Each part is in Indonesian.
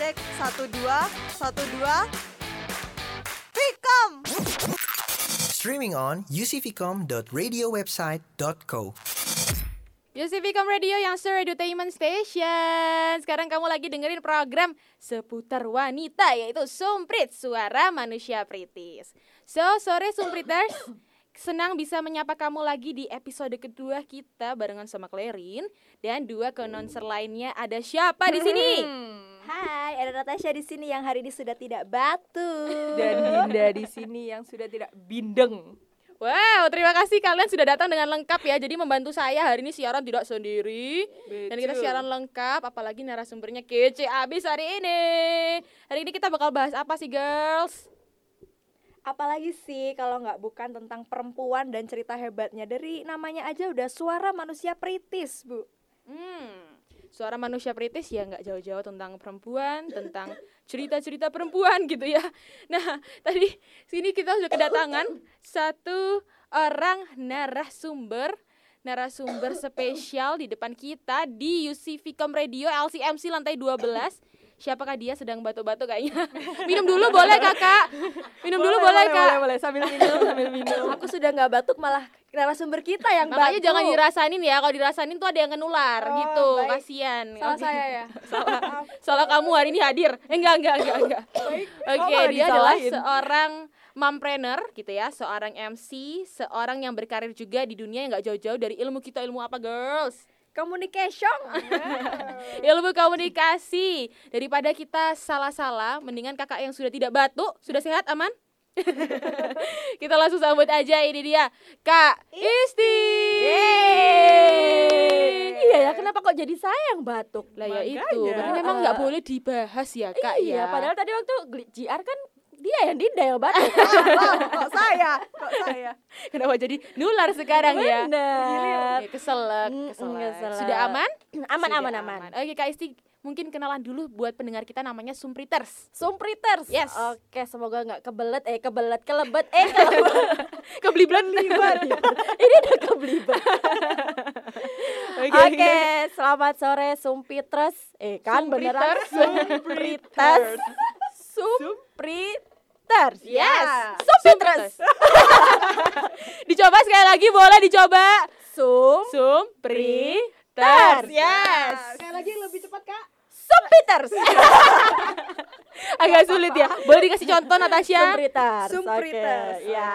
cek. Satu dua satu dua. Vicom! Streaming on ucvcom.radiowebsite.co. Yusificom Radio yang Sir Entertainment Station. Sekarang kamu lagi dengerin program seputar wanita Yaitu Sumprit, Suara Manusia Pritis. So, sore Sumpriters. Senang bisa menyapa kamu lagi di episode kedua kita barengan sama Clarin. Dan dua kononser lainnya ada siapa di sini? Hai, ada Natasha di sini yang hari ini sudah tidak batu. dan Dinda di sini yang sudah tidak bindeng. Wow, terima kasih kalian sudah datang dengan lengkap ya. Jadi membantu saya hari ini siaran tidak sendiri. Dan kita siaran lengkap, apalagi narasumbernya kece abis hari ini. Hari ini kita bakal bahas apa sih, girls? Apalagi sih kalau nggak bukan tentang perempuan dan cerita hebatnya dari namanya aja udah suara manusia pritis, Bu. Hmm, suara manusia pritis ya nggak jauh-jauh tentang perempuan, tentang cerita-cerita perempuan gitu ya. Nah, tadi sini kita sudah kedatangan satu orang narasumber narasumber spesial di depan kita di UC Vicom Radio LCMC lantai 12. Siapakah dia sedang batuk-batuk kayaknya? Minum dulu boleh kakak? Minum dulu boleh, kak? Boleh, boleh, sambil minum, sambil minum. Aku sudah nggak batuk malah narasumber kita yang Makanya batuk. jangan dirasain ya, kalau dirasain tuh ada yang kenular Oh, gitu, baik. kasihan. Salah Oke. saya ya. salah salah kamu hari ini hadir Eh, enggak enggak enggak enggak oke malah dia adalah seorang mompreneur gitu ya seorang MC seorang yang berkarir juga di dunia yang nggak jauh-jauh dari ilmu kita ilmu apa girls Communication. ilmu komunikasi daripada kita salah-salah mendingan kakak yang sudah tidak batuk sudah sehat aman kita langsung sambut aja ini dia kak Isti iya ya, kenapa kok jadi saya yang batuk? lah ya itu berarti memang nggak boleh dibahas ya kak iya, ya padahal tadi waktu JR kan dia yang Dinda yang batuk. Oh, kok saya? Kok saya? kenapa jadi nular sekarang ya Bener. Ya, keselak, Mm, keselak. keselak. Sudah aman? Aman, Sudah aman, aman. Oke, Kak Isti, mungkin kenalan dulu buat pendengar kita namanya Sumpriters. Sumpriters. Yes. Oke, semoga nggak kebelet eh kebelet kelebet eh kelebet. Keblibat Ini udah keblibat. Oke, selamat sore Sumpiters. Eh kan beneran Sumpriters. Sumpriters. Yes. Sumpiters. Dicoba sekali lagi boleh dicoba. Sum Sumpriters. Yes. Sekali lagi. Sumpiters. Agak sulit ya. Boleh dikasih contoh Natasha? Sumpriters. Sumpriters. Oke, Ya.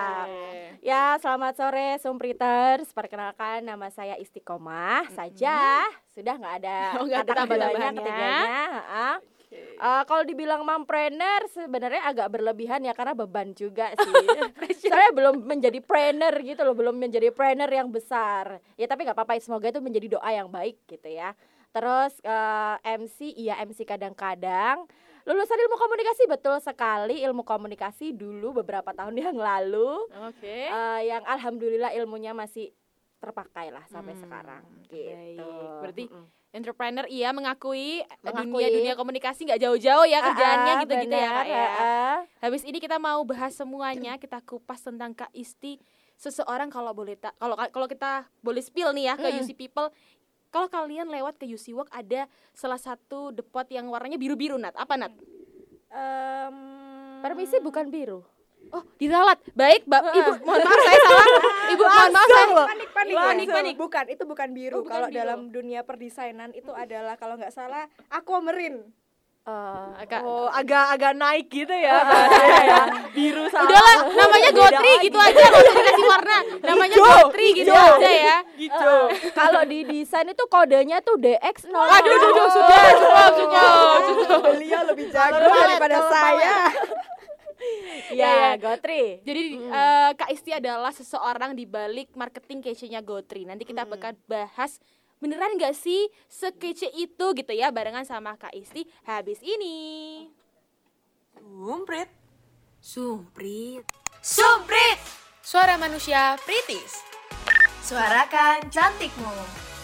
Ya, selamat sore Sumpriters. Perkenalkan nama saya Istiqomah saja. Sudah nggak ada Oh, kata tambah-tambahannya. ketiganya. heeh. Eh, kalau dibilang mompreneur sebenarnya agak berlebihan ya karena beban juga sih. Soalnya belum menjadi trainer gitu loh, belum menjadi trainer yang besar. Ya tapi nggak apa-apa, semoga itu menjadi doa yang baik gitu ya. Terus eh, MC, iya MC kadang-kadang. Lulusan ilmu komunikasi betul sekali ilmu komunikasi dulu beberapa tahun yang lalu. Oke. Eh, yang alhamdulillah ilmunya masih terpakai lah sampai Hmm, sekarang. baik. Gitu. Berarti Mm-mm. Entrepreneur iya mengakui, Mengakui. dunia dunia komunikasi nggak jauh-jauh ya kerjaannya Ah, gitu-gitu ya kak ya. ah. Habis ini kita mau bahas semuanya, kita kupas tentang Kak Isti. Seseorang kalau boleh tak kalau kalau kita boleh spill nih ya ke Mm. UC People. Kalau kalian lewat ke UC Work ada salah satu depot yang warnanya biru-biru Nat. Apa Nat? Em, Permisi bukan biru. Oh, diralat. Baik, Mbak. Ibu, mohon maaf saya salah. Ibu, mohon maaf saya. Panik, panik, Panik, panik. Bukan, itu bukan biru. Oh, kalau dalam dunia perdesainan itu adalah kalau nggak salah aquamarine. Eh, Agak Oh, agak-agak naik gitu ya. bahasanya ya. Biru sama Udahlah, namanya Gotri gitu aja, nggak usah dikasih warna. Namanya Gotri gitu hijau. aja ya. Gitu. kalau di desain itu kodenya tuh DX 0 Aduh, aduh, aduh, sudah, cukup, cukup, cukup. Beliau lebih jago daripada saya. Ya, Gotri. Jadi eh, Kak Isti adalah seseorang di balik marketing kece-nya Gotri. Nanti kita bakal bahas beneran gak sih sekece itu gitu ya barengan sama Kak Isti habis ini. Sumprit. Sumprit. Sumprit. Suara manusia Pritis. Suarakan cantikmu.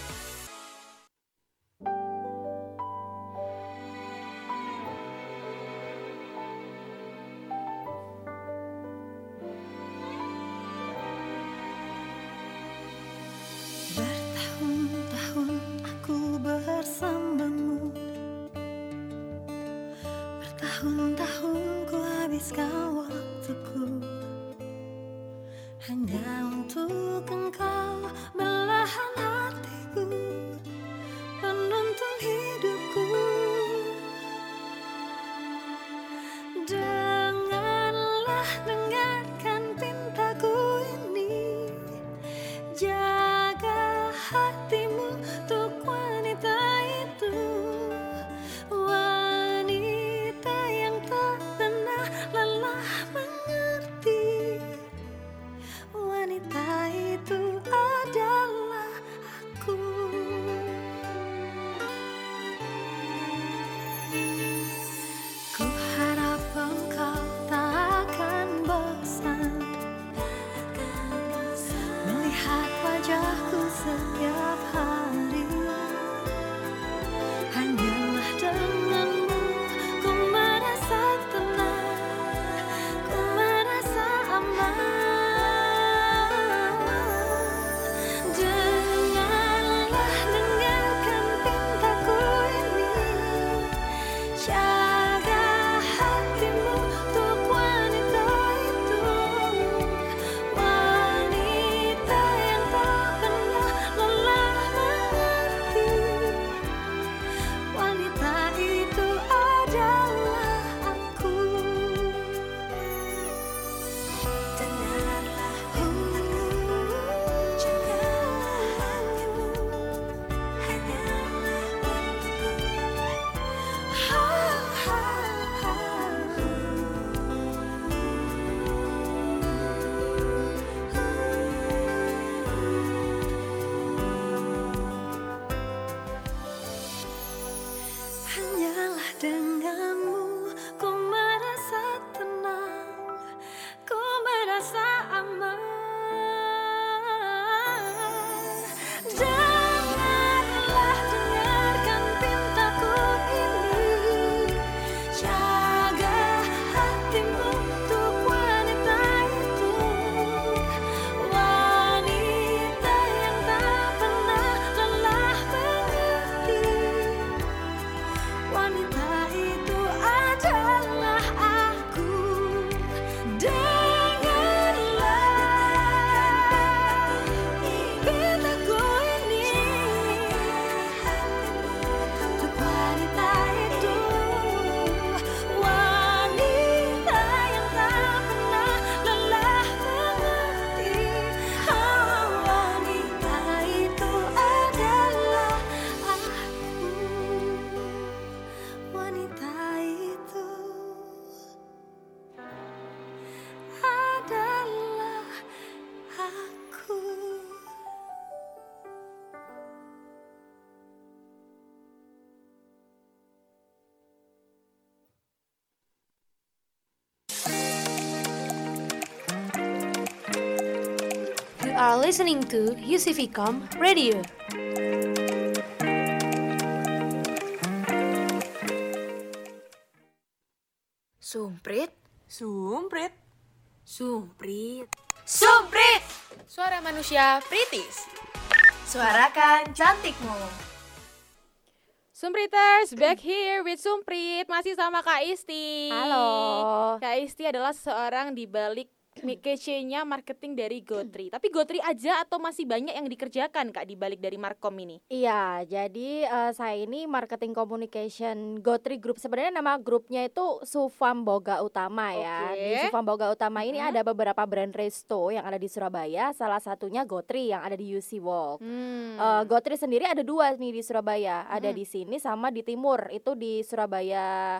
Are listening to UCVcom Radio. Sumprit, Sumprit. sumprit, sumprit. Suara manusia Pritis. Suarakan cantikmu. Sumpriters, back here with Sumprit Masih sama Kak Isti Halo. Kak Isti adalah seorang di balik kece-nya marketing dari Gotri Tapi Gotri aja atau masih banyak yang dikerjakan Kak di balik dari Markom ini? Iya, jadi eh, saya ini marketing communication Gotri Group. Sebenarnya nama grupnya itu Sufam Boga Utama ya. Di. Sufam Boga Utama ini Mhm. ada beberapa brand resto yang ada di Surabaya. Salah satunya Gotri yang ada di UC Walk. Hmm. Eh, Gotri sendiri ada dua nih di Surabaya. Ada Mhm. di sini sama di timur. Itu di Surabaya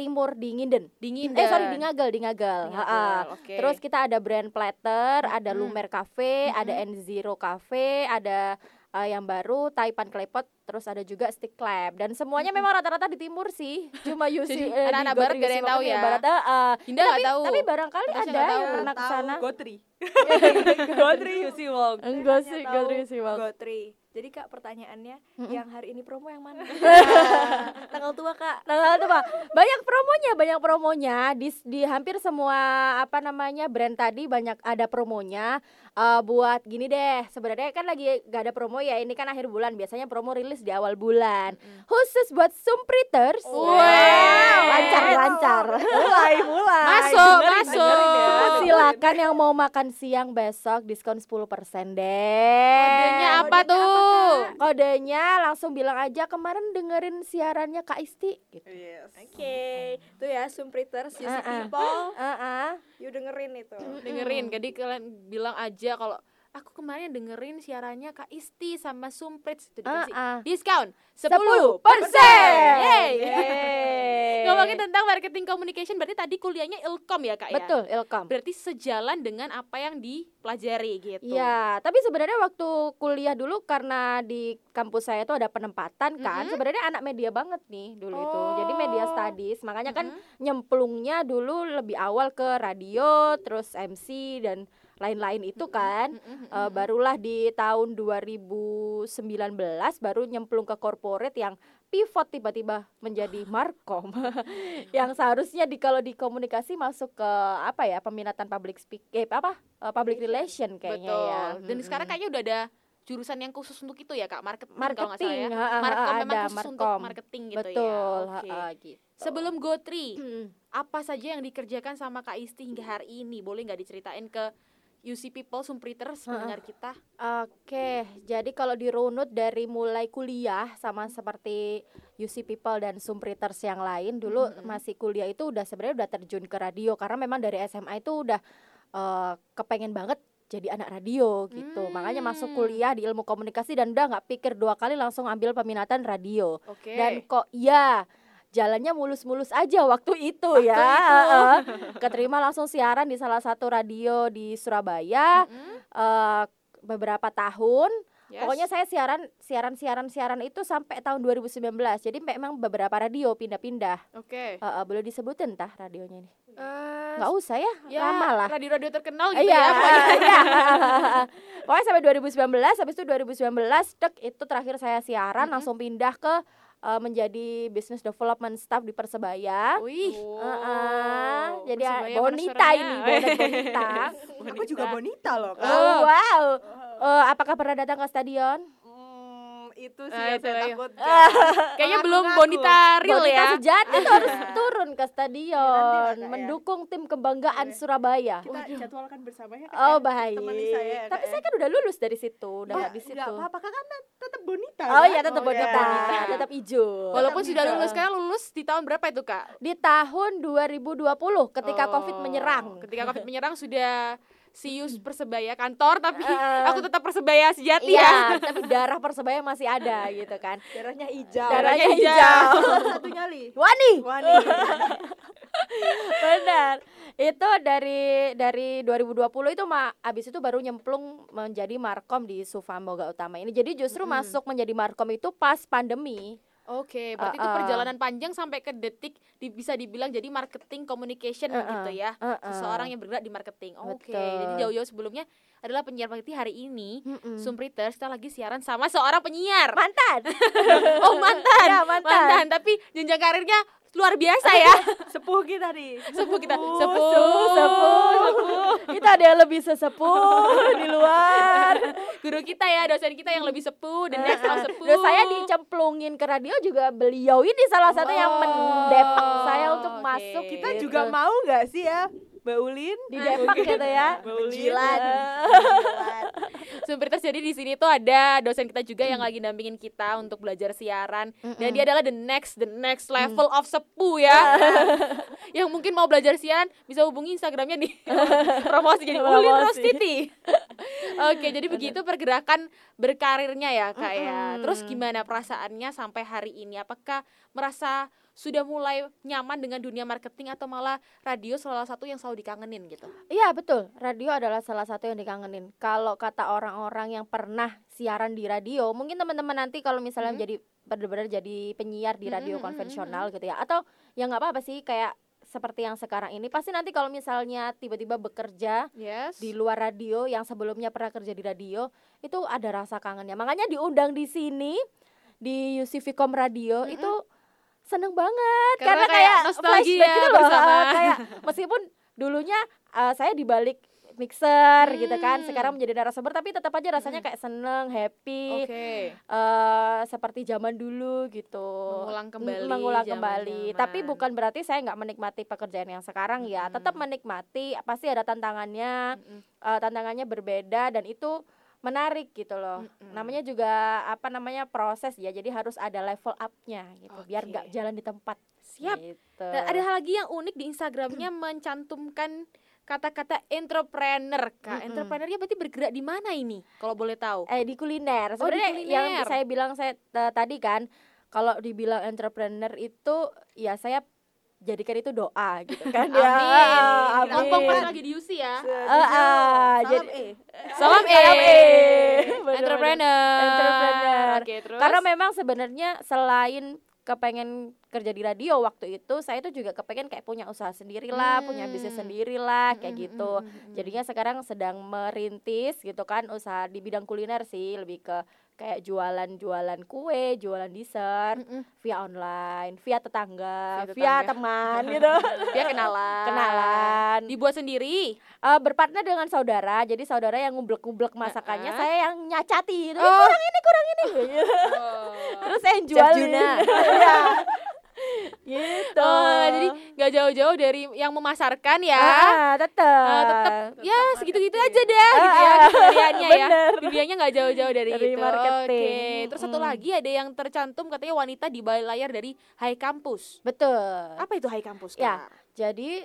Timur di Nginden. Dingin Eh sorry di Ngagel, di Ngagel. Di. Ngagel, oke. Terus kita ada brand Platter, ada. Lumer Cafe, ada Mhm. N Zero Cafe, ada eh, yang baru Taipan Klepot, terus ada juga Stick Lab dan semuanya memang rata-rata di timur sih. Cuma UC Jadi, eh, di anak-anak Gotri barat gak ada yang tahu ya? Barat, eh, eh, Hinda nggak tapi, tahu. tapi barangkali Natasha ada yang pernah ke sana. Gotri. Gotri Yusi Wong. Enggak sih, Gotri sih, Bang. Gotri. Jadi kak pertanyaannya Mm-mm. yang hari ini promo yang mana? Tanggal tua kak. Itu Pak. Banyak promonya, banyak promonya di di hampir semua apa namanya brand tadi banyak ada promonya. Eh, buat gini deh, sebenarnya kan lagi gak ada promo ya. Ini kan akhir bulan, biasanya promo rilis di awal bulan. Khusus buat Sumpriters. Wow. lancar lancar. mulai mulai Masuk, Dengerin, masuk. dengerin ya. Silakan yang mau makan siang besok diskon 10% deh. Kodenya apa tuh? Kodenya langsung bilang aja kemarin dengerin siarannya Kak Isti gitu. Yes. Oke, itu ya Sumpriters, you see Uh-uh. people, Heeh. you dengerin itu. dengerin jadi kalian bilang aja kalau aku kemarin dengerin siarannya Kak Isti sama Sumprit itu dikasih Ah, ah. diskon 10%. 10%. Yeay. Yeay. Ngomongin tentang marketing communication berarti tadi kuliahnya Ilkom ya Kak ya? Betul, Ilkom. Berarti sejalan dengan apa yang dipelajari gitu. Ya, tapi sebenarnya waktu kuliah dulu karena di kampus saya itu ada penempatan kan. Mhm. Sebenarnya anak media banget nih dulu itu. Jadi media Oh. studies. Makanya kan Mhm. nyemplungnya dulu lebih awal ke radio, terus MC dan lain-lain itu kan. Mhm, Eh, mhm. barulah di tahun 2019 baru nyemplung ke corporate yang pivot tiba-tiba menjadi markom yang seharusnya di kalau di komunikasi masuk ke apa ya peminatan public speak eh apa Eh, public relation kayaknya Betul. ya Dan Mm-mm. sekarang kayaknya udah ada jurusan yang khusus untuk itu ya Kak, marketing, kalau nggak salah marketing ya. Markom memang khusus untuk markom marketing gitu betul ya. ha, Oke. ha, gitu Sebelum Gotri, Mm. apa saja yang dikerjakan sama Kak Isti hingga hari ini? Boleh nggak diceritain ke UC People, Sumpriters, pendengar kita? Oke, jadi kalau dirunut dari mulai kuliah sama seperti UC People dan Sumpriters yang lain dulu Mhm. masih kuliah itu udah sebenarnya udah terjun ke radio karena memang dari SMA itu udah eh, kepengen banget jadi anak radio gitu. Makanya masuk Hmm. kuliah di ilmu komunikasi dan udah nggak pikir dua kali langsung ambil peminatan radio. Oke. Dan kok iya jalannya mulus-mulus aja waktu itu Waktu ya. itu. Heeh. Keterima langsung siaran di salah satu radio di Surabaya Mm-mm. eh beberapa tahun. Yes. Pokoknya saya siaran siaran siaran siaran itu sampai tahun 2019. Jadi memang beberapa radio pindah-pindah. Oke. Eh, eh, boleh disebutin tah radionya ini? Eh, Nggak usah ya, ya, lama lah. radio-radio terkenal gitu Iya, ya. pokoknya. iya. Pokoknya sampai 2019, habis itu 2019 dek itu terakhir saya siaran Mhm. langsung pindah ke eh, menjadi business development staff di Persebaya. Wih. Heeh, jadi Persebaya mana bonita ini, bonet bonita. Aku juga bonita loh, Kak. Oh, wow. Eh, apakah pernah datang ke stadion? Itu sih Ah, yang itu, saya ayo. takutkan. Kayaknya Aku belum ngaku. bonita real Bonita ya. sejati tuh harus turun ke Ya, stadion, Kak, ya. mendukung tim kebanggaan Oke. Surabaya. Kita jadwalkan bersama ya. Kak, Oh ya. baik. Temani saya ya, Tapi saya ya. kan udah lulus dari situ, udah Nggak- nggak di situ. nggak apa-apa kan tetap bonita. Oh kan? iya tetap Oh, bonita, iya. tetap hijau. Walaupun sudah Heeh. lulus, sekarang lulus di tahun berapa itu Kak? di tahun 2020 ketika Oh, Covid menyerang. Ketika Covid menyerang sudah sius Persebaya kantor tapi Eh. aku tetap Persebaya sejati Iya, ya. tapi darah Persebaya masih ada gitu kan. Darahnya hijau. Darahnya hijau. satunya li. Wani, Wani. benar. Itu dari dari 2020 itu ma abis itu baru nyemplung menjadi markom di Sufa Moga Utama ini. Jadi justru Mm-mm. masuk menjadi markom itu pas pandemi. Oke, berarti itu Uh-uh. perjalanan panjang sampai ke detik di- bisa dibilang jadi marketing communication Uh-uh. gitu ya. Uh-uh. Seseorang yang bergerak di marketing. Oke, Betul. jadi jauh-jauh sebelumnya adalah penyiar marketing hari ini. Mm-mm. Sumpriters kita lagi siaran sama seorang penyiar. mantan. oh, mantan. Ya, mantan. tapi jenjang karirnya luar biasa ya. Sepuh kita nih. sepuh kita. Sepuh, Sepuh, sepuh. sepuh. Kita ada yang lebih sesepuh di luar. Guru kita ya, dosen kita yang lebih sepuh, the next yang sepuh. Terus saya dicemplungin ke radio juga beliau ini salah satu yang mendepak saya untuk oke. masuk. Kita gitu. juga mau nggak sih ya, Mbak Ulin? di depak gitu ya. Menjilat. Sumpriters jadi di sini tuh ada dosen kita juga yang lagi dampingin kita untuk belajar siaran dan dia adalah the next the next level of sepuh ya. yang mungkin mau belajar siaran bisa hubungi Instagramnya nih promosi jadi Ulin. Rostiti. Oke, jadi begitu pergerakan berkarirnya ya kak ya. Terus gimana perasaannya sampai hari ini? Apakah merasa sudah mulai nyaman dengan dunia marketing atau malah radio salah satu yang selalu dikangenin gitu? Iya betul, radio adalah salah satu yang dikangenin. Kalau kata orang-orang yang pernah siaran di radio, mungkin teman-teman nanti kalau misalnya Mhm. jadi benar-benar jadi penyiar di radio mhm, konvensional gitu ya, atau ya nggak apa-apa sih kayak seperti yang sekarang ini, pasti nanti kalau misalnya tiba-tiba bekerja Yes. di luar radio yang sebelumnya pernah kerja di radio itu ada rasa kangennya makanya diundang di sini di UCVcom Radio Mm-mm. itu seneng banget Karena karena, kayak kayak nostalgia gitu loh bersama. kayak meskipun dulunya uh, saya di mixer gitu kan Hmm. sekarang menjadi narasumber tapi tetap aja rasanya kayak seneng happy Oke. eh seperti zaman dulu gitu Mengulang Mm, kembali mengulang kembali zaman-zaman. tapi bukan berarti saya nggak menikmati pekerjaan yang sekarang ya Mm-mm. tetap menikmati pasti ada tantangannya Mm-mm. eh, tantangannya berbeda dan itu menarik gitu loh Mm-mm. namanya juga apa namanya proses ya jadi harus ada level upnya gitu biar Oke. nggak jalan di tempat Siap. gitu. Dan ada hal lagi yang unik di Instagramnya mencantumkan kata-kata entrepreneur. Kak, Mm-mm. entrepreneurnya berarti bergerak di mana ini? Kalau boleh tahu. eh di kuliner Oh, di sebenarnya yang kuliner. saya bilang saya t- tadi kan kalau dibilang entrepreneur itu ya saya jadikan itu doa gitu kan ya Amin. amin. Pas lagi di UC ya. Ah, Salam jadi E. Salam E. Salam E. Bener-bener. Entrepreneur. Entrepreneur. Terus. Karena memang sebenarnya selain kepengen kerja di radio waktu itu, saya itu juga kepengen kayak punya usaha sendiri lah, punya bisnis Hmm. sendiri lah, kayak Mm, mm, gitu. mm, mm, mm. Jadinya sekarang sedang merintis gitu kan usaha di bidang kuliner sih, lebih ke kayak jualan-jualan kue, jualan dessert Mm-mm. via online, via tetangga, Via via, teman gitu. Dia kenalan. Kenalan. Dibuat sendiri. Eh, berpartner dengan saudara, jadi saudara yang ngublek-ngublek masakannya, Heeh. saya yang nyacati gitu. "Eh, Oh. kurang ini, kurang ini. Terus saya yang jualin. Iya. Gitu. Oh, jadi nggak jauh-jauh dari yang memasarkan ya. ah, tetap. Eh, tetap ya segitu-gitu aja deh gitu ya Ah, kesehariannya ya. Dunianya nggak jauh-jauh dari, Dari itu. marketing. Oke. Terus satu Mm-mm. lagi ada yang tercantum katanya wanita di balik layar dari High Campus. Betul. Apa itu High Campus? Ya. Jadi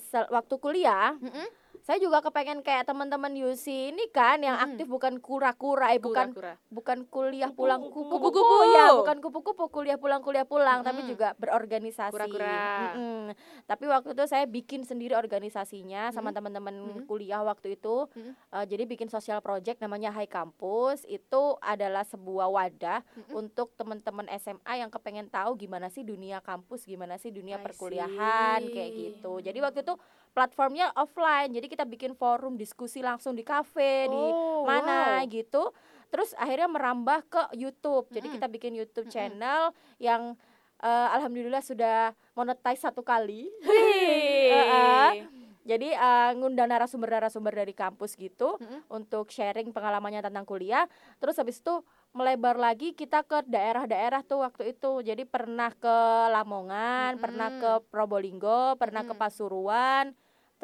sel- waktu kuliah, Mm-mm. Saya juga kepengen kayak teman-teman Yusi ini kan yang Mm-mm. aktif bukan kura-kura, eh bukan Kura-kura. bukan kuliah pulang kupu-kupu ya bukan kupu-kupu kuliah pulang kuliah pulang tapi Mm-mm. juga berorganisasi Kura-kura. Mm-mm. tapi waktu itu saya bikin sendiri organisasinya sama Mm-mm. teman-teman Mm-mm. kuliah waktu itu Mm-mm. Eh, jadi bikin sosial project namanya High Campus itu adalah sebuah wadah Mm-mm. untuk teman-teman SMA yang kepengen tahu gimana sih dunia kampus gimana sih dunia I perkuliahan kayak see. gitu jadi waktu itu platformnya offline jadi kita bikin forum diskusi langsung di kafe di Oh, mana wow. gitu terus akhirnya merambah ke YouTube jadi Mm-mm. kita bikin YouTube channel yang eh, alhamdulillah sudah monetize satu kali jadi eh, ngundang narasumber-narasumber dari kampus gitu Mm-mm. untuk sharing pengalamannya tentang kuliah terus habis itu melebar lagi kita ke daerah-daerah tuh waktu itu jadi pernah ke Lamongan pernah Mm-mm. ke Probolinggo pernah ke Mm-mm. Pasuruan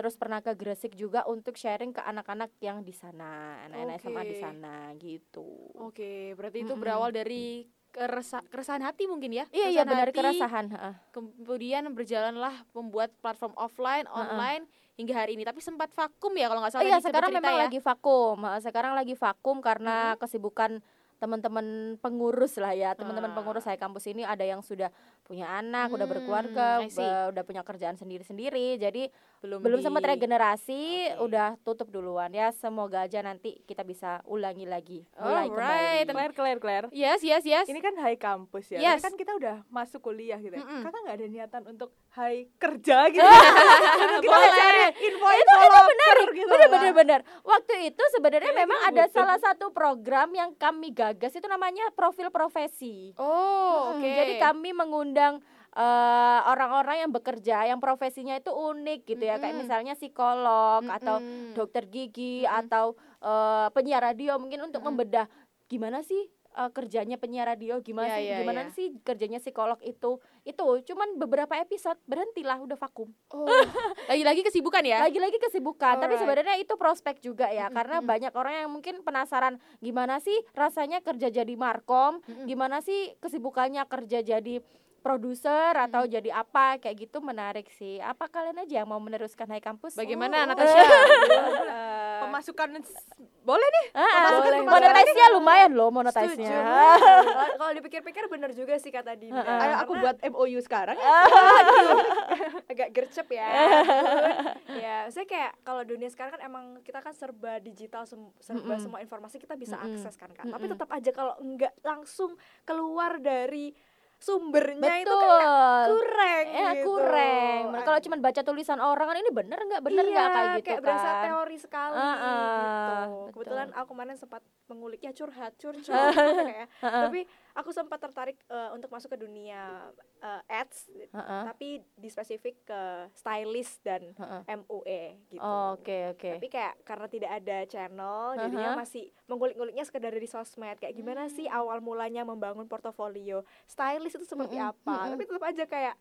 terus pernah ke Gresik juga untuk sharing ke anak-anak yang di sana anak-anak SMA di sana gitu Oke, berarti itu Mm-mm. berawal dari keresa keresahan hati mungkin ya? iya iya benar hati, keresahan heeh. Kemudian berjalanlah membuat platform offline, online hingga hari ini. Tapi sempat vakum ya kalau nggak salah Oh iya sekarang memang ya. lagi vakum sekarang lagi vakum karena kesibukan teman-teman pengurus lah ya teman-teman Ah. pengurus saya kampus ini ada yang sudah punya anak udah Hmm, berkeluarga I see. be- udah punya kerjaan sendiri-sendiri jadi belum belum di- sempat regenerasi Oke. udah tutup duluan ya semoga aja nanti kita bisa ulangi lagi mulai Alright, kembali Claire, Claire, Claire. Yes, yes, yes. Ini kan high campus ya. Yes. Ini kan kita udah masuk kuliah gitu. Mm-mm. Kakak nggak ada niatan untuk high kerja gitu. Kita Boleh. cari info itu itu benar gitu. benar benar benar waktu itu sebenarnya memang ada butuh. salah satu program yang kami gagas itu namanya profil profesi Oh, Mm, oke. Jadi kami mengundang eh, orang-orang yang bekerja yang profesinya itu unik gitu ya kayak Mm-mm. misalnya psikolog atau Mm-mm. dokter gigi Mm-mm. atau eh, penyiar radio mungkin untuk Mm-mm. membedah gimana sih eh, kerjanya penyiar radio gimana Iya, sih iya, gimana iya. sih kerjanya psikolog itu itu cuman beberapa episode berhentilah udah vakum Oh, lagi-lagi kesibukan ya? lagi-lagi kesibukan tapi Alright. sebenarnya itu prospek juga ya Mm-mm, karena mm-mm. banyak orang yang mungkin penasaran gimana sih rasanya kerja jadi markom Mm-mm. gimana sih kesibukannya kerja jadi produser atau jadi apa kayak gitu menarik sih apa kalian aja yang mau meneruskan High Campus Bagaimana Oh. Natasha? Eh, pemasukan boleh nih. Ah, ah, Pemasukan- boleh. pemasukan monetize-nya lumayan loh monetize-nya Setuju. Kalau- dipikir-pikir bener juga sih kata Dinda. Heeh. Ayo aku buat MOU sekarang ya. agak gercep ya. ya, saya kayak kalau dunia sekarang kan emang kita kan serba digital, sem- serba Mm-mm. semua informasi kita bisa Mm-mm. akses kan Kak. Tapi Mm-mm. tetap aja kalau enggak langsung keluar dari sumbernya itu Betul. kayak kurang Ya gitu. kurang. Nah, Kalau cuma baca tulisan orang kan ini bener nggak bener nggak iya, kayak gitu kayak berasa kan. teori sekali Heeh, gitu. betul. Kebetulan aku kemarin sempat mengulik ya curhat, curhat kayak. Heeh. Tapi aku sempat tertarik eh, untuk masuk ke dunia eh, ads, Heeh. tapi di spesifik ke stylist dan Heeh. MUE gitu. Oke oke. Tapi kayak karena tidak ada channel, jadinya Aha. masih mengulik-nguliknya sekedar dari sosmed. Kayak gimana sih awal mulanya membangun portofolio stylist itu seperti Mm-mm, apa? mm-mm. Tapi tetap aja kayak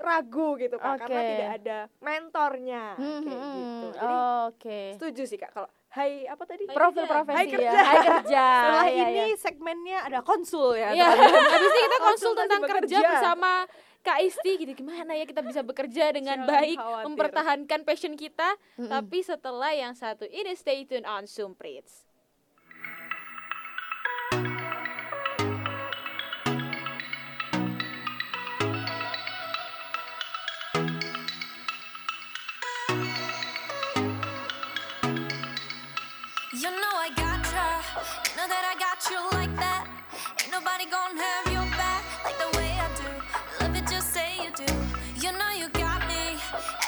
ragu gitu kak, karena Oke. tidak ada mentornya Hmm, kayak hmm, gitu. hmm. Jadi Oke. setuju sih kak kalau Hai apa tadi? Profil kerja. profesi Hai ya. kerja. Hai kerja. Setelah Iya, ini iya. segmennya ada konsul ya. Iya, habis ini kita konsul tentang kerja bersama Kak Isti gitu gimana ya kita bisa bekerja dengan Jangan baik khawatir. mempertahankan passion kita Mm-mm. tapi setelah yang satu ini stay tune on Sumprits. Nobody gonna have your back like the way I do. Love it, just say you do. You know you got me.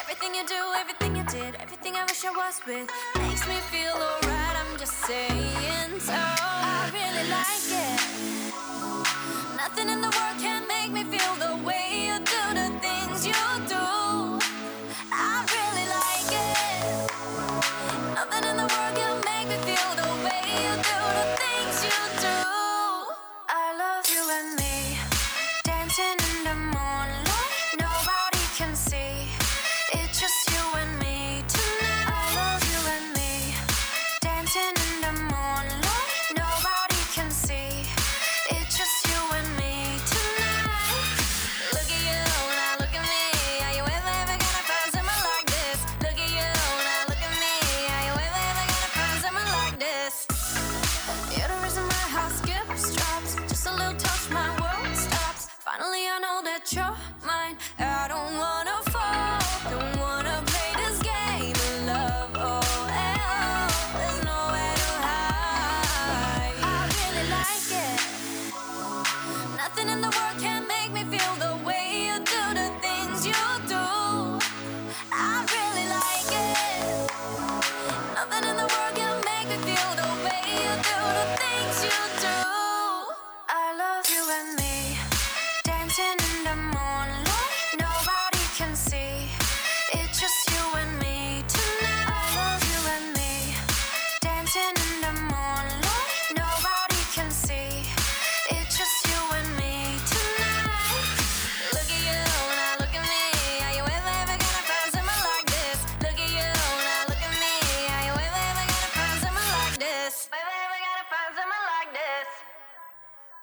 Everything you do, everything you did, everything I wish I was with makes me feel alright. I'm just saying so. I really like it. Nothing in the world can make me feel the way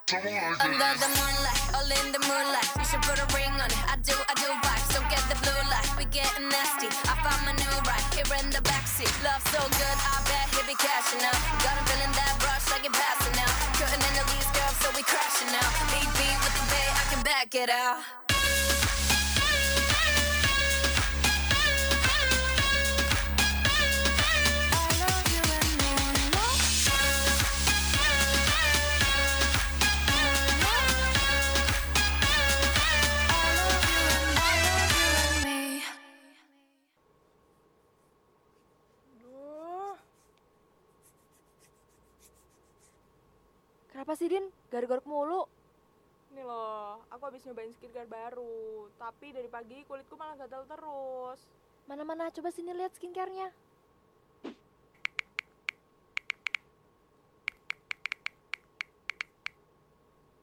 Under the moonlight, all in the moonlight. You should put a ring on it. I do, I do vibes. Don't get the blue light. We getting nasty. I found my new ride here in the backseat. Love so good, I bet he be cashing out. Got him feeling that rush like it passing out. Couldn't into these girls, so we crashing out. Lead beat with the bay, I can back it out. Kenapa sih Din? Garuk-garuk mulu. Nih loh, aku habis nyobain skincare baru, tapi dari pagi kulitku malah gatal terus. Mana-mana coba sini lihat skincare-nya.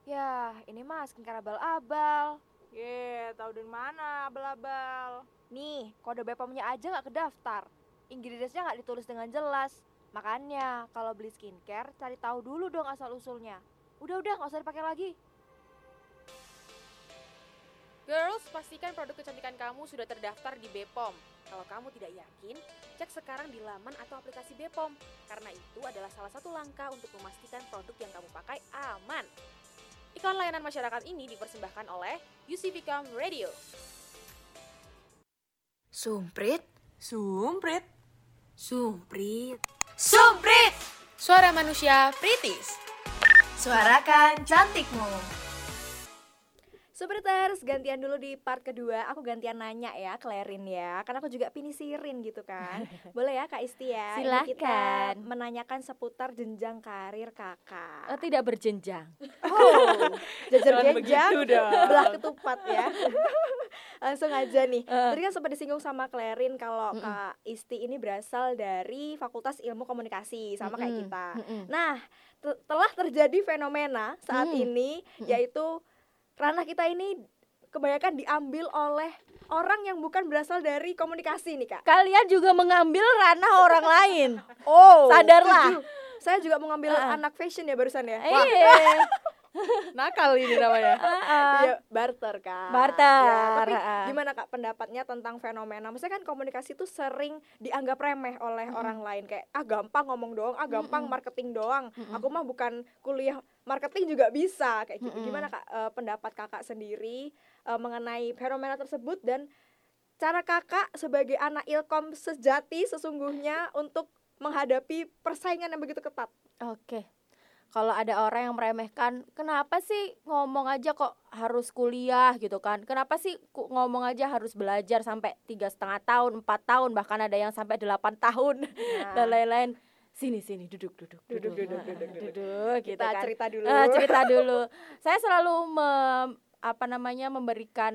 Ya, ini mah skincare abal-abal. Ye, tahu dari mana abal-abal? Nih, kode BPOM-nya aja nggak kedaftar. Ingredientsnya nggak ditulis dengan jelas. Makanya, kalau beli skincare, cari tahu dulu dong asal-usulnya. Udah-udah, nggak usah dipakai lagi. Girls, pastikan produk kecantikan kamu sudah terdaftar di BPOM. Kalau kamu tidak yakin, cek sekarang di laman atau aplikasi BPOM. Karena itu adalah salah satu langkah untuk memastikan produk yang kamu pakai aman. Iklan layanan masyarakat ini dipersembahkan oleh UCVcom Radio. Sumprit, Sumprit. sumprit. Sumprit! Suara manusia Pritis. Suarakan cantikmu. Supriters, gantian dulu di part kedua. Aku gantian nanya ya, Clarin ya. Karena aku juga pinisirin gitu kan. Boleh ya Kak Isti ya? Ini kita Silahkan. menanyakan seputar jenjang karir kakak. Eh, tidak berjenjang. Oh, jajar Jangan jenjang, begitu dong. belah ketupat ya. Langsung aja nih. Eh. Tadi kan sempat disinggung sama Clarin kalau Kak Isti ini berasal dari Fakultas Ilmu Komunikasi sama kayak Mm-mm, kita. mm-mm. Nah, te- telah terjadi fenomena saat Hmm. ini yaitu ranah kita ini kebanyakan diambil oleh orang yang bukan berasal dari komunikasi nih, Kak. Kalian juga mengambil ranah orang lain. Oh, sadarlah. Saya juga mau ngambil Ah, anak fashion ya barusan ya. Iya. Nakal ini namanya. Iya, barter kan. Barter, Ya, tapi gimana Kak pendapatnya tentang fenomena? Maksudnya kan komunikasi itu sering dianggap remeh oleh orang lain kayak ah gampang ngomong doang, ah gampang marketing doang. Aku mah bukan kuliah marketing juga bisa kayak gitu. Gimana Kak eh, pendapat Kakak sendiri eh, mengenai fenomena tersebut dan cara Kakak sebagai anak Ilkom sejati sesungguhnya untuk menghadapi persaingan yang begitu ketat? Oke. Kalau ada orang yang meremehkan, kenapa sih ngomong aja kok harus kuliah gitu kan? Kenapa sih ngomong aja harus belajar sampai tiga setengah tahun, empat tahun, bahkan ada yang sampai delapan tahun dan lain-lain. Sini sini duduk duduk Duduk, duduk, Ah, duduk, duduk. duduk, gitu Kita kan. cerita dulu. Ah, cerita dulu. Saya selalu mem- apa namanya memberikan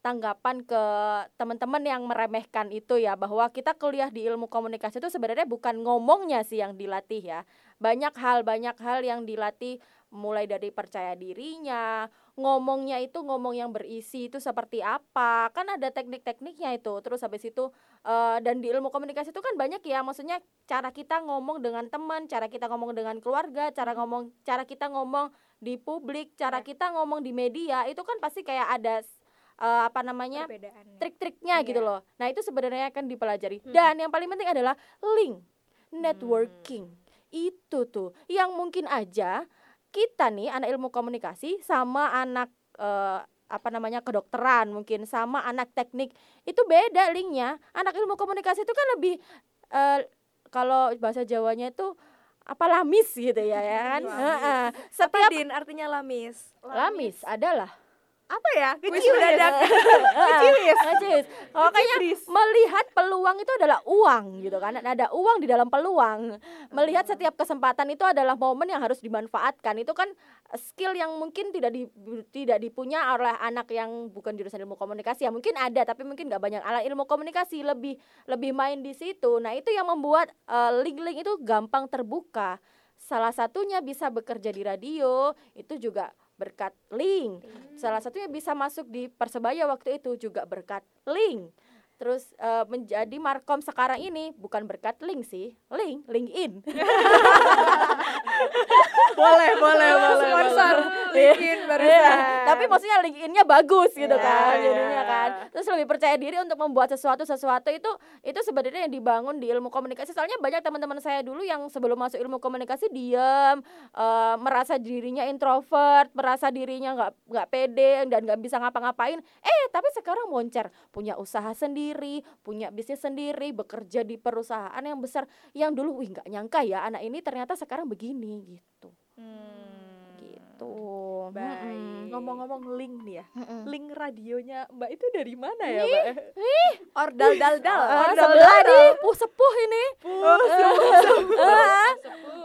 tanggapan ke teman-teman yang meremehkan itu ya bahwa kita kuliah di ilmu komunikasi itu sebenarnya bukan ngomongnya sih yang dilatih ya. Banyak hal banyak hal yang dilatih mulai dari percaya dirinya, ngomongnya itu ngomong yang berisi itu seperti apa. Kan ada teknik-tekniknya itu. Terus habis itu eh, dan di ilmu komunikasi itu kan banyak ya maksudnya cara kita ngomong dengan teman, cara kita ngomong dengan keluarga, cara ngomong cara kita ngomong di publik, cara kita ngomong di media itu kan pasti kayak ada eh, apa namanya trik-triknya gitu Iya. loh. Nah, itu sebenarnya akan dipelajari. Dan yang paling penting adalah link, networking. Itu tuh yang mungkin aja kita nih anak ilmu komunikasi sama anak eh, apa namanya kedokteran mungkin sama anak teknik itu beda linknya. Anak ilmu komunikasi itu kan lebih eh, kalau bahasa Jawanya itu apa lamis gitu ya, ya kan? Lamis. Heeh. Apa Setiap Din artinya lamis? lamis adalah Apa ya? Kuis Kuis mendadak. Ngeciwis. Ngeciwis. Makanya melihat peluang itu adalah uang gitu kan. Ada uang di dalam peluang. Melihat setiap kesempatan itu adalah momen yang harus dimanfaatkan. Itu kan skill yang mungkin tidak di, tidak dipunya oleh anak yang bukan jurusan ilmu komunikasi. Ya mungkin ada tapi mungkin nggak banyak. Ala ilmu komunikasi lebih lebih main di situ. Nah, itu yang membuat eh, link-link itu gampang terbuka. Salah satunya bisa bekerja di radio, itu juga berkat link. Salah satunya bisa masuk di Persebaya waktu itu juga berkat link. Terus eh, menjadi Markom sekarang ini bukan berkat link sih, link, LinkedIn. boleh, boleh, boleh. Sponsor. LinkedIn Iya, barusan. tapi maksudnya LinkedIn-nya bagus gitu Iya, kan iya. jadinya kan. Terus lebih percaya diri untuk membuat sesuatu sesuatu itu itu sebenarnya yang dibangun di ilmu komunikasi. Soalnya banyak teman-teman saya dulu yang sebelum masuk ilmu komunikasi diam, eh, merasa dirinya introvert, merasa dirinya nggak nggak pede dan nggak bisa ngapa-ngapain. Eh, tapi sekarang moncer, punya usaha sendiri, punya bisnis sendiri, bekerja di perusahaan yang besar yang dulu wih nggak nyangka ya anak ini ternyata sekarang begini gitu. Gitu. Baik. Ngomong-ngomong link nih ya. Mm-mm. Link radionya Mbak itu dari mana ya, Mbak? Ordal dal dal. Ah, Ordal sebelah dal. nih, puh sepuh ini. Ah,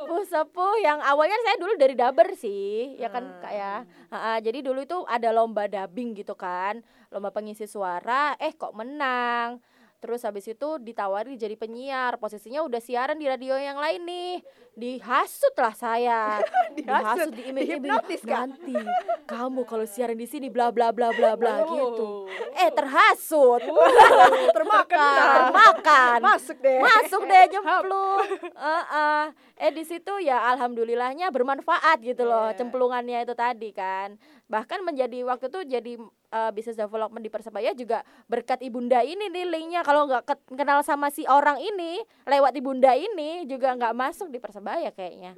Puh sepuh yang awalnya saya dulu dari daber sih, ya kan kak ya. Ah, ah, jadi dulu itu ada lomba dubbing gitu kan, lomba pengisi suara. Eh kok menang? Terus habis itu ditawari jadi penyiar, posisinya udah siaran di radio yang lain nih. Dihasut lah saya. Dihasut, diiming-iming. Dihipnotis, Kak? Nanti kamu kalau siaran di sini bla bla bla bla bla Oh. gitu. Eh terhasut. Termakan. Termakan. Masuk deh. Masuk deh jemplung. Heeh. Eh di situ ya alhamdulillahnya bermanfaat gitu loh Iya. cemplungannya itu tadi kan. Bahkan menjadi waktu itu jadi eh, business development di Persebaya juga berkat ibunda ini nih linknya kalau nggak ke- kenal sama si orang ini lewat ibunda ini juga nggak masuk di Persebaya kayaknya.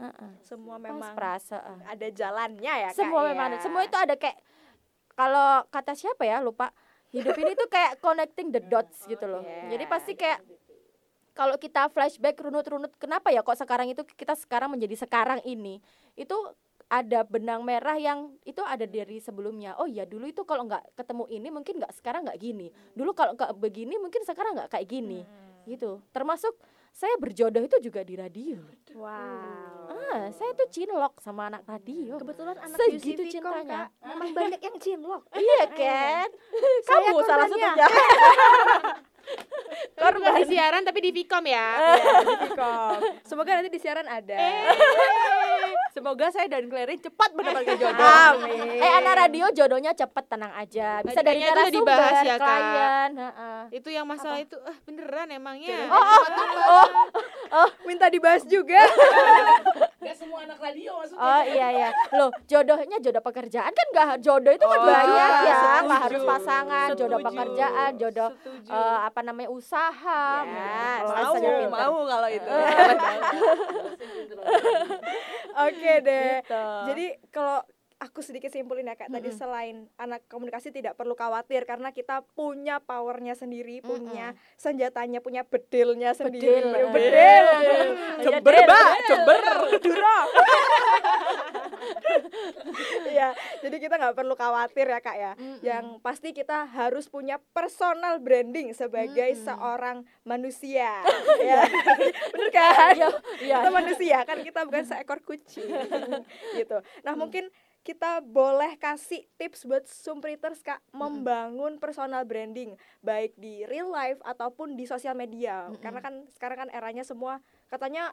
Heeh. Semua Pas memang perasa, eh. ada jalannya ya Kak, Semua ya. memang ada. Semua itu ada kayak kalau kata siapa ya lupa. Hidup ini tuh kayak connecting the dots gitu loh. Jadi pasti kayak kalau kita flashback runut-runut kenapa ya kok sekarang itu kita sekarang menjadi sekarang ini itu ada benang merah yang itu ada dari sebelumnya oh ya dulu itu kalau nggak ketemu ini mungkin nggak sekarang nggak gini dulu kalau nggak begini mungkin sekarang nggak kayak gini gitu termasuk saya berjodoh itu juga di radio Wow. ah saya tuh cinlok sama anak radio Kebetulan anak Segitu cintanya. Kak, memang banyak yang cinlok. iya kan kamu salah satunya Kalau bukan di siaran tapi di Vicom ya. Kom. Semoga nanti di siaran ada. Semoga saya dan Clarin cepat mendapatkan jodoh. Amin. eh anak radio jodohnya cepet tenang aja bisa dari Kayaknya itu dibahas ya, Kak. klien heeh. Itu yang masalah itu ah beneran emangnya. Minta dibahas juga. Gak semua anak radio maksudnya. Oh iya iya. Loh, jodohnya jodoh pekerjaan kan enggak jodoh itu kan Oh, banyak ya, setuju. nggak harus pasangan, jodoh Setuju. pekerjaan, jodoh Setuju. eh, apa namanya usaha. Yes. Kalau mau, saya pintar. mau kalau itu. Oke deh. Gitu. Jadi kalau aku sedikit simpulin ya kak, tadi selain anak komunikasi tidak perlu khawatir karena kita punya powernya sendiri, punya senjatanya, punya bedilnya sendiri. Bedil. bedil. Jember, Mbak, jember. Duro. ya, jadi kita nggak perlu khawatir ya kak ya. Yang pasti kita harus punya personal branding sebagai seorang manusia. ya, bener kan? Iya. kita manusia kan kita bukan seekor kucing gitu. Nah mungkin kita boleh kasih tips buat Sumpriters kak membangun personal branding baik di real life ataupun di sosial media karena kan sekarang kan eranya semua katanya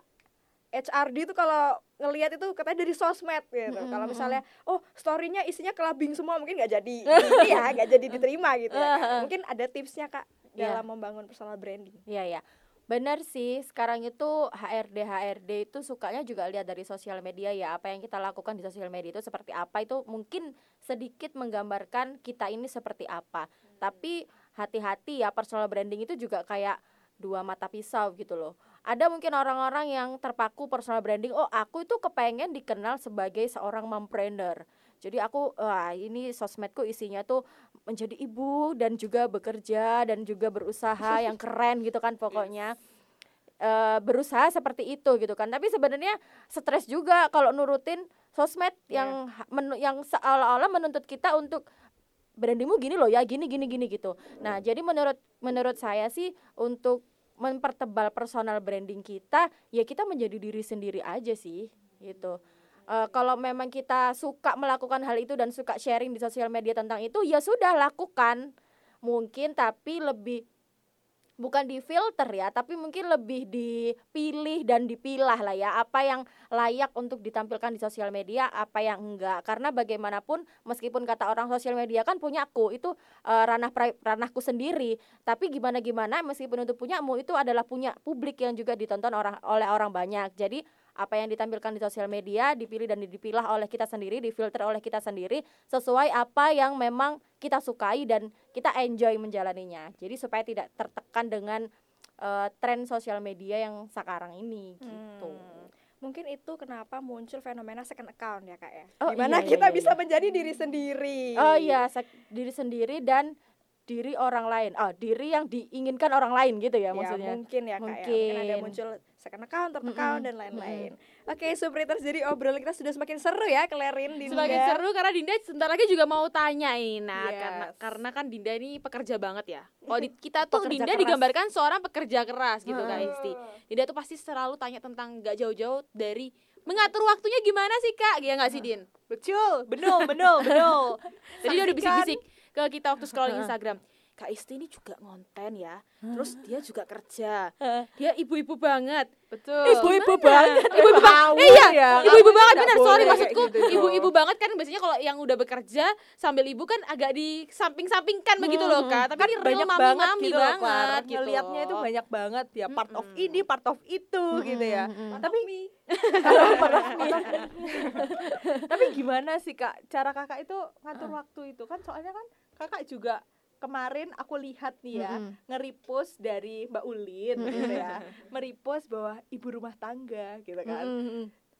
HRD itu kalau ngelihat itu katanya dari sosmed gitu. Kalau misalnya oh storynya isinya kelabing semua mungkin nggak jadi ini ya nggak jadi diterima gitu. ya. Mungkin ada tipsnya kak Iya. dalam membangun personal branding. Iya ya. Benar sih, sekarang itu HRD HRD itu sukanya juga lihat dari sosial media ya. Apa yang kita lakukan di sosial media itu seperti apa itu mungkin sedikit menggambarkan kita ini seperti apa. Tapi hati-hati ya personal branding itu juga kayak dua mata pisau gitu loh. Ada mungkin orang-orang yang terpaku personal branding, oh aku itu kepengen dikenal sebagai seorang mompreneur. Jadi aku wah ini sosmedku isinya tuh menjadi ibu dan juga bekerja dan juga berusaha yang keren gitu kan pokoknya. Eh, berusaha seperti itu gitu kan. Tapi sebenarnya stres juga kalau nurutin sosmed yang ha- menu- yang seolah-olah menuntut kita untuk brandingmu gini loh ya, gini gini gini gitu. Nah, jadi menurut menurut saya sih untuk mempertebal personal branding kita, ya kita menjadi diri sendiri aja sih gitu. Eh, kalau memang kita suka melakukan hal itu dan suka sharing di sosial media tentang itu, ya sudah lakukan. Mungkin tapi lebih bukan di filter ya, tapi mungkin lebih dipilih dan dipilah lah ya apa yang layak untuk ditampilkan di sosial media, apa yang enggak. Karena bagaimanapun meskipun kata orang sosial media kan punyaku itu eh, ranah pri- ranahku sendiri, tapi gimana gimana meskipun itu punyamu itu adalah punya publik yang juga ditonton orang oleh orang banyak. Jadi apa yang ditampilkan di sosial media dipilih dan dipilah oleh kita sendiri, difilter oleh kita sendiri sesuai apa yang memang kita sukai dan kita enjoy menjalaninya. Jadi supaya tidak tertekan dengan eh, tren sosial media yang sekarang ini gitu. Hmm. Mungkin itu kenapa muncul fenomena second account ya kak ya. Oh, Di mana iya, iya, kita iya, bisa iya. menjadi diri sendiri. Oh iya, diri sendiri dan diri orang lain. Oh, diri yang diinginkan orang lain gitu ya, Ya, maksudnya. mungkin ya kak ya. Mungkin ada Mungkin. muncul second account, third account dan lain-lain. Oke, Supriters jadi obrolan kita sudah semakin seru ya, Kelerin Dinda. Semakin seru karena Dinda sebentar lagi juga mau tanya ini. Nah, Yes. karena karena kan Dinda ini pekerja banget ya. Kalau di, kita tuh Pekerja Dinda keras. digambarkan seorang pekerja keras gitu Kak Heeh. Isti. Dinda tuh pasti selalu tanya tentang gak jauh-jauh dari mengatur waktunya gimana sih Kak? Ya nggak sih Din? Betul, betul, betul, betul. Tadi dia udah bisik-bisik ke kita waktu scrolling Instagram. Kak Isti ini juga ngonten ya. Terus dia juga kerja. Dia ibu-ibu banget. Betul. Ibu-ibu banget. Ibu-ibu banget. Eh, iya, ibu-ibu banget benar. Sorry maksudku ibu-ibu banget kan biasanya kalau yang udah bekerja sambil ibu kan agak di samping-sampingkan begitu loh Kak. Tapi kan ini real banyak banget mami-mami gitu banget gitu. Ngeliatnya itu banyak banget ya part of ini, part of itu gitu ya. Tapi Tapi gimana sih Kak cara Kakak itu ngatur waktu itu? Kan soalnya kan Kakak juga kemarin aku lihat nih ya Mm-mm. nge-repost dari Mbak Ulin gitu ya. Merepost bahwa ibu rumah tangga gitu kan.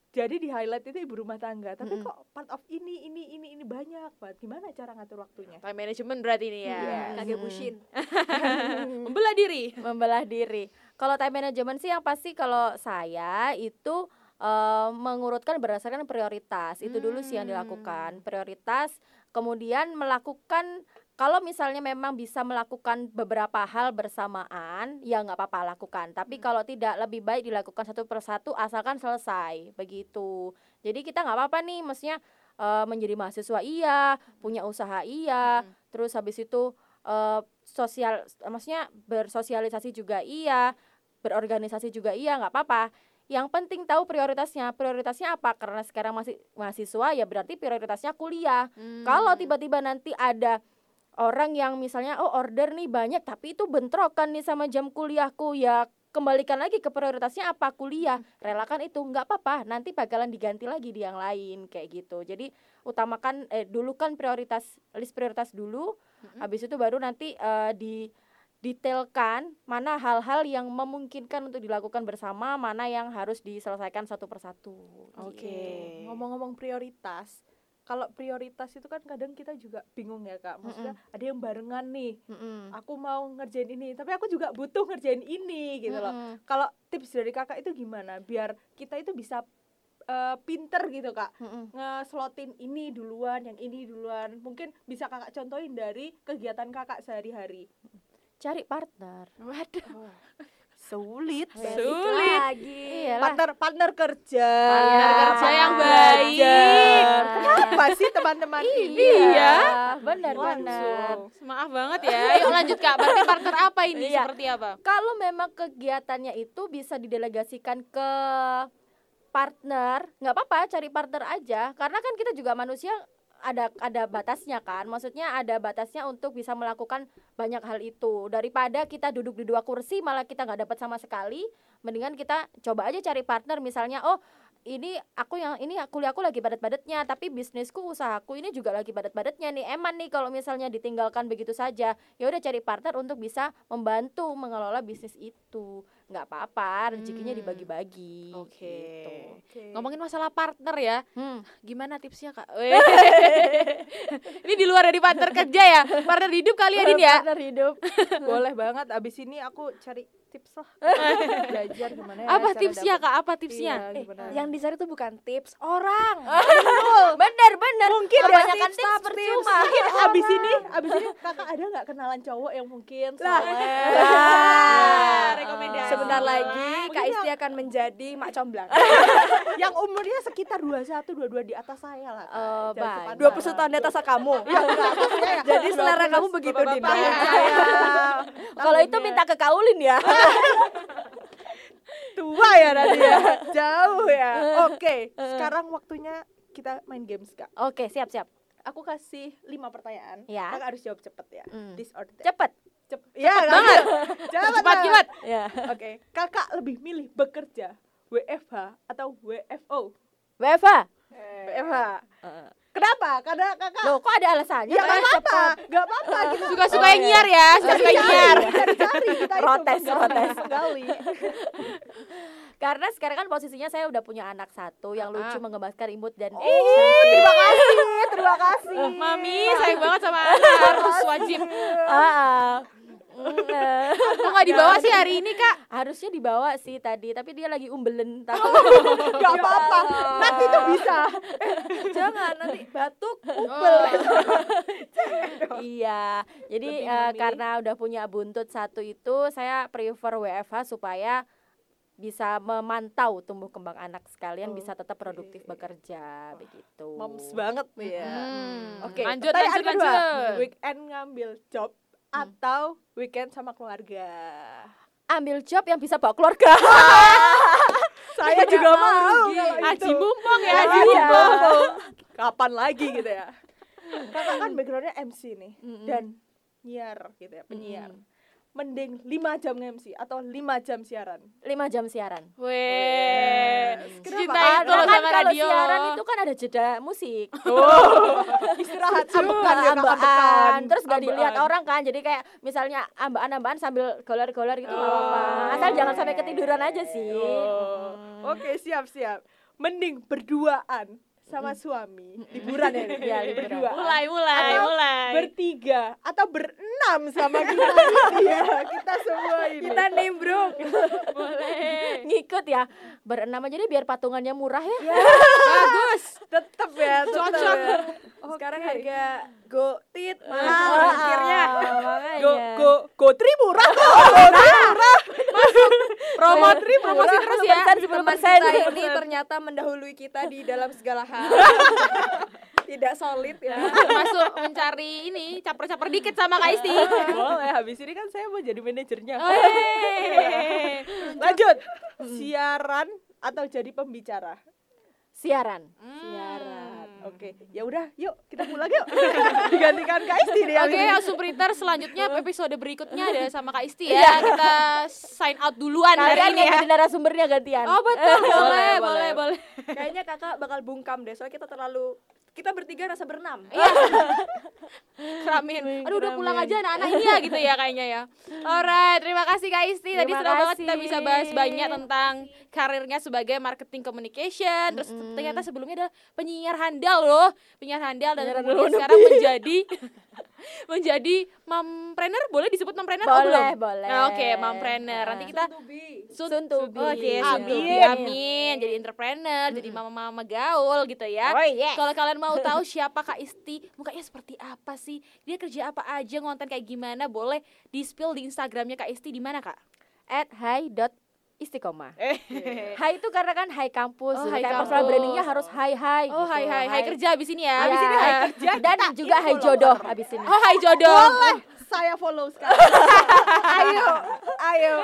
Jadi di highlight itu ibu rumah tangga, tapi Mm-mm. kok part of ini ini ini ini banyak banget. Gimana cara ngatur waktunya? Time management berarti ini ya. Iya. Kage bushin. Membelah diri. membelah diri. Kalau time management sih yang pasti kalau saya itu eh, mengurutkan berdasarkan prioritas. Itu dulu sih yang Hmm. dilakukan. Prioritas kemudian melakukan kalau misalnya memang bisa melakukan beberapa hal bersamaan, ya nggak apa-apa lakukan. Tapi kalau tidak, lebih baik dilakukan satu persatu asalkan selesai, begitu. Jadi kita nggak apa-apa nih, maksudnya eh, menjadi mahasiswa iya, punya usaha iya, terus habis itu eh, sosial, maksudnya bersosialisasi juga iya, berorganisasi juga iya, nggak apa-apa. Yang penting tahu prioritasnya. Prioritasnya apa? Karena sekarang masih mahasiswa ya berarti prioritasnya kuliah. Kalau tiba-tiba nanti ada orang yang misalnya oh order nih banyak tapi itu bentrokan nih sama jam kuliahku ya kembalikan lagi ke prioritasnya apa kuliah relakan itu nggak apa-apa nanti bakalan diganti lagi di yang lain kayak gitu jadi utamakan eh dulu kan prioritas list prioritas dulu habis itu baru nanti eh, di detailkan mana hal-hal yang memungkinkan untuk dilakukan bersama mana yang harus diselesaikan satu persatu Oke, gitu. ngomong-ngomong prioritas. Kalau prioritas itu kan kadang kita juga bingung ya kak. Maksudnya ada yang barengan nih. Mm-mm. Aku mau ngerjain ini, tapi aku juga butuh ngerjain ini gitu loh. Mm-mm. Kalau tips dari kakak itu gimana? Biar kita itu bisa eh, pinter gitu kak. Mm-mm. Ngeslotin ini duluan, yang ini duluan. Mungkin bisa kakak contohin dari kegiatan kakak sehari-hari. cari partner Waduh. Sulit. Sulit. lagi Iyalah. Partner partner kerja. Partner kerja yang Belajar. baik. Kenapa sih teman-teman ini? Iya, benar benar. Maaf banget ya. Yuk lanjut Kak. Berarti partner apa ini? Iya. Seperti apa? Kalau memang kegiatannya itu bisa didelegasikan ke partner, nggak apa-apa cari partner aja. Karena kan kita juga manusia ada ada batasnya kan. Maksudnya ada batasnya untuk bisa melakukan banyak hal itu. Daripada kita duduk di dua kursi malah kita nggak dapat sama sekali, mendingan kita coba aja cari partner misalnya oh ini aku yang ini kuliahku lagi padat-padatnya tapi bisnisku usahaku ini juga lagi padat-padatnya nih eman nih kalau misalnya ditinggalkan begitu saja ya udah cari partner untuk bisa membantu mengelola bisnis itu nggak apa-apa rezekinya Hmm. dibagi Oke. gitu. Ngomongin masalah partner ya. Hmm. Gimana tipsnya Kak? Ini di luar dari partner kerja ya. Partner hidup kalian ini ya. partner hidup Boleh banget. Abis ini aku cari tips lah. Belajar gimana ya. Apa cara tipsnya dapet- Kak? Apa tipsnya? Iya, Eh, yang dicari tuh bukan tips orang. bener bener Mungkin ya, kebanyakan tips, tips tips, percuma Mungkin abis ini, abis ini kakak ada nggak kenalan cowok yang mungkin Lah. Nah, rekomendasi. Sebentar lagi Kak Isti akan menjadi mak comblang. yang umurnya sekitar 21, 22 di atas saya lah. Eh, baik. sepantaran. 20 tahun di atas kamu. Ya, Jadi selera 20 kamu begitu, Dinda. kalau itu minta ke kaulin ya tua ya nanti ya. Jauh ya. Oke, sekarang waktunya kita main games, Kak. oke siap siap Aku kasih 5 pertanyaan. Ya. Kakak harus jawab cepet ya. Hmm. This or that. cepet Cepet. Ya, banget. Cepet, Cepat banget. kilat. ya Oke, kakak lebih milih bekerja WFH atau WFO? Weva WFH. Kenapa? Karena kakak loh kok ada alasannya ya Pak? nggak apa-apa, nggak apa-apa. Kita Suka-suka Oh, iya. nyiar ya, suka-suka nyiar. cari-cari kita itu Protes, menggali, protes. menggali. Karena sekarang kan posisinya saya udah punya anak satu yang lucu Ah. menggemaskan imut dan terima kasih, terima kasih. Mami, sayang banget sama anak. Harus wajib. Ah, ah. Mm, eh. Kok nggak dibawa sih hari ini Kak? harusnya dibawa sih tadi tapi dia lagi umbelen tahu Gak apa-apa, nanti tuh bisa. Jangan nanti batuk. iya jadi eh, karena udah punya buntut satu itu saya prefer WFH supaya bisa memantau tumbuh kembang anak sekalian bisa tetap produktif bekerja begitu Moms banget nih ya. Hmm. Oke, lanjut, lanjut, kedua. lanjut. Weekend ngambil job atau weekend sama keluarga? ambil job yang bisa bawa keluarga Saya juga mau. kalau Aji itu. mumpung ya, Iya, Aji mumpung. Kapan lagi gitu ya? Kakak kan backgroundnya MC nih Mm-mm. dan nyiar gitu ya, penyiar. Mm. Mending 5 jam MC atau 5 jam siaran? lima jam siaran Weh, Kenapa? cinta itu karena loh kan sama kalau radio. siaran itu kan ada jeda musik Istirahat Cuma ambekan ya ambekan. terus gak dilihat orang kan jadi kayak misalnya ambaan-ambaan sambil golar-golar gitu nggak Oh. apa-apa asal jangan sampai ketiduran aja sih Oh. Oke, siap siap. Mending berduaan sama suami liburan ya liburan. berdua Mulai, mulai, Atau mulai. bertiga atau berenam sama kita ya kita semua ini Kita nimbrung. Boleh. ngikut ya berenam aja deh biar patungannya murah ya Bagus. tetap ya tetap Cocok. ya. Sekarang harga go tit Ah, mahal akhirnya. makanya. go go go tri murah Promo tri, promosi terus ya. sepuluh Teman persen ini ternyata mendahului kita di dalam segala hal. Tidak solid ya. Masuk mencari ini, caper-caper dikit sama Kak Isti. boleh habis ini kan saya mau jadi manajernya Wey. lanjut siaran atau jadi pembicara siaran siaran oke ya udah yuk kita pulang yuk digantikan Kak Isti nih Oke, ini. Asupriter selanjutnya episode berikutnya ada sama Kak Isti ya. Kita sign out duluan kalian ini yang ya. narasumbernya gantian Oh betul, boleh, boleh, boleh. Kayaknya kakak bakal bungkam deh, soalnya kita terlalu kita bertiga rasa berenam. Iya. Keramin. Aduh udah pulang aja anak-anak ini ya gitu ya kayaknya ya. Alright, terima kasih Kak Isti. Tadi Terima seru banget kita bisa bahas banyak tentang karirnya sebagai marketing communication. Terus Mm-mm. ternyata sebelumnya adalah penyiar handal loh, penyiar handal dan kemudian sekarang menjadi menjadi mompreneur boleh disebut mompreneur oh belum? boleh boleh Nah, Oke, mompreneur. Nanti kita soon to be. Oke, soon to be. Amin. Amin. Jadi entrepreneur, jadi mama-mama gaul gitu ya. oh yes Kalau kalian mau tahu siapa Kak Isti, mukanya seperti apa sih? Dia kerja apa aja, ngonten kayak gimana? Boleh di spill di Instagramnya Kak Isti di mana Kak? at hi dot istiqomah Eh. Hai itu karena kan hai kampus, Oh, jadi hai kayak kampus. personal brandingnya harus hai hai. Oh, gitu. hai hai, hai kerja abis ini ya. Abis ini hai kerja dan juga hai jodoh abis ini. Oh, hai jodoh. boleh saya follow sekarang ayo ayo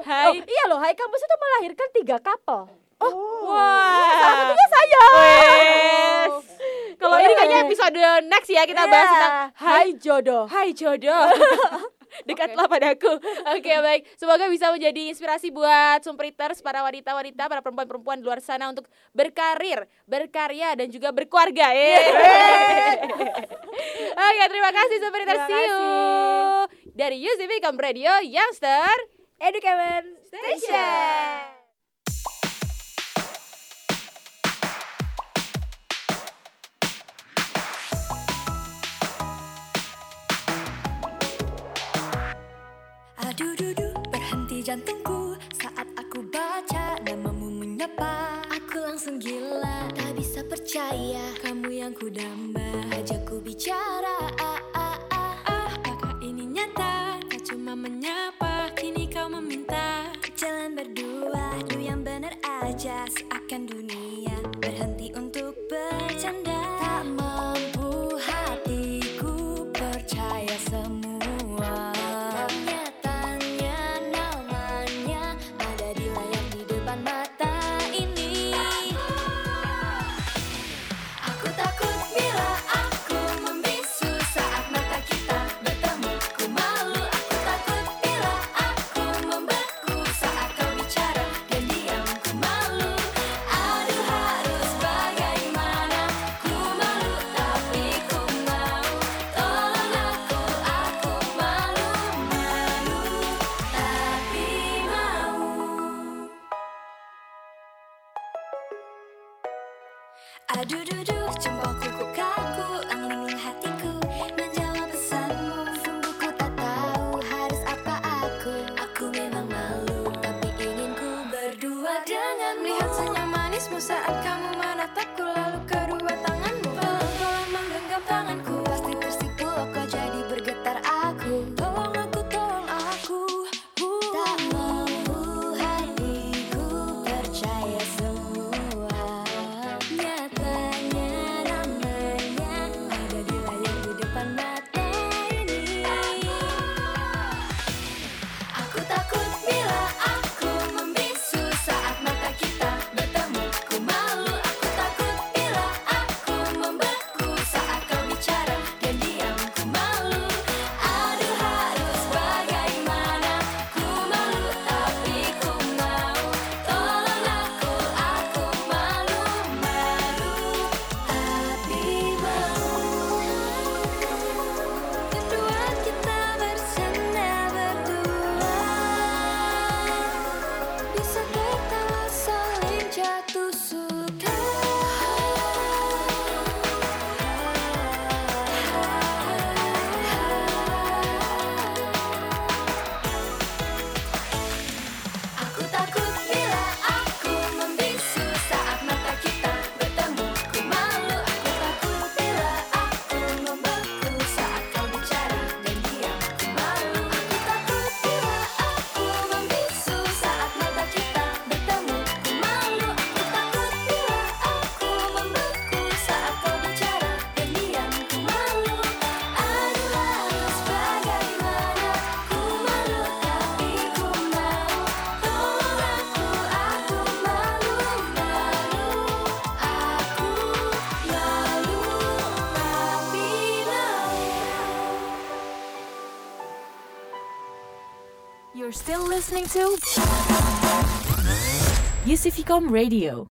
Hai. Oh, iya loh, hai kampus itu melahirkan tiga couple. oh Wah. Saya. Wes. Kalau ini kayaknya episode next ya kita bahas Iya. tentang hai jodoh. Hai jodoh. Dekatlah padaku. Oke baik. Semoga bisa menjadi inspirasi buat Sumpriters para wanita-wanita, para perempuan-perempuan di luar sana untuk berkarir, berkarya dan juga berkeluarga. Yeay. Oke terima kasih Sumpriters. See you. Dari UCB Com Radio Youngster Educamen Station. Menyapa Aku langsung gila tak bisa percaya. Kamu yang ku damba ajak ku bicara. Ah, ah, ah, ah. Apakah ini nyata? Tak cuma menyapa kini kau meminta. Jalan berdua lu yang bener aja. Seakan dunia listening to UCVcom Radio.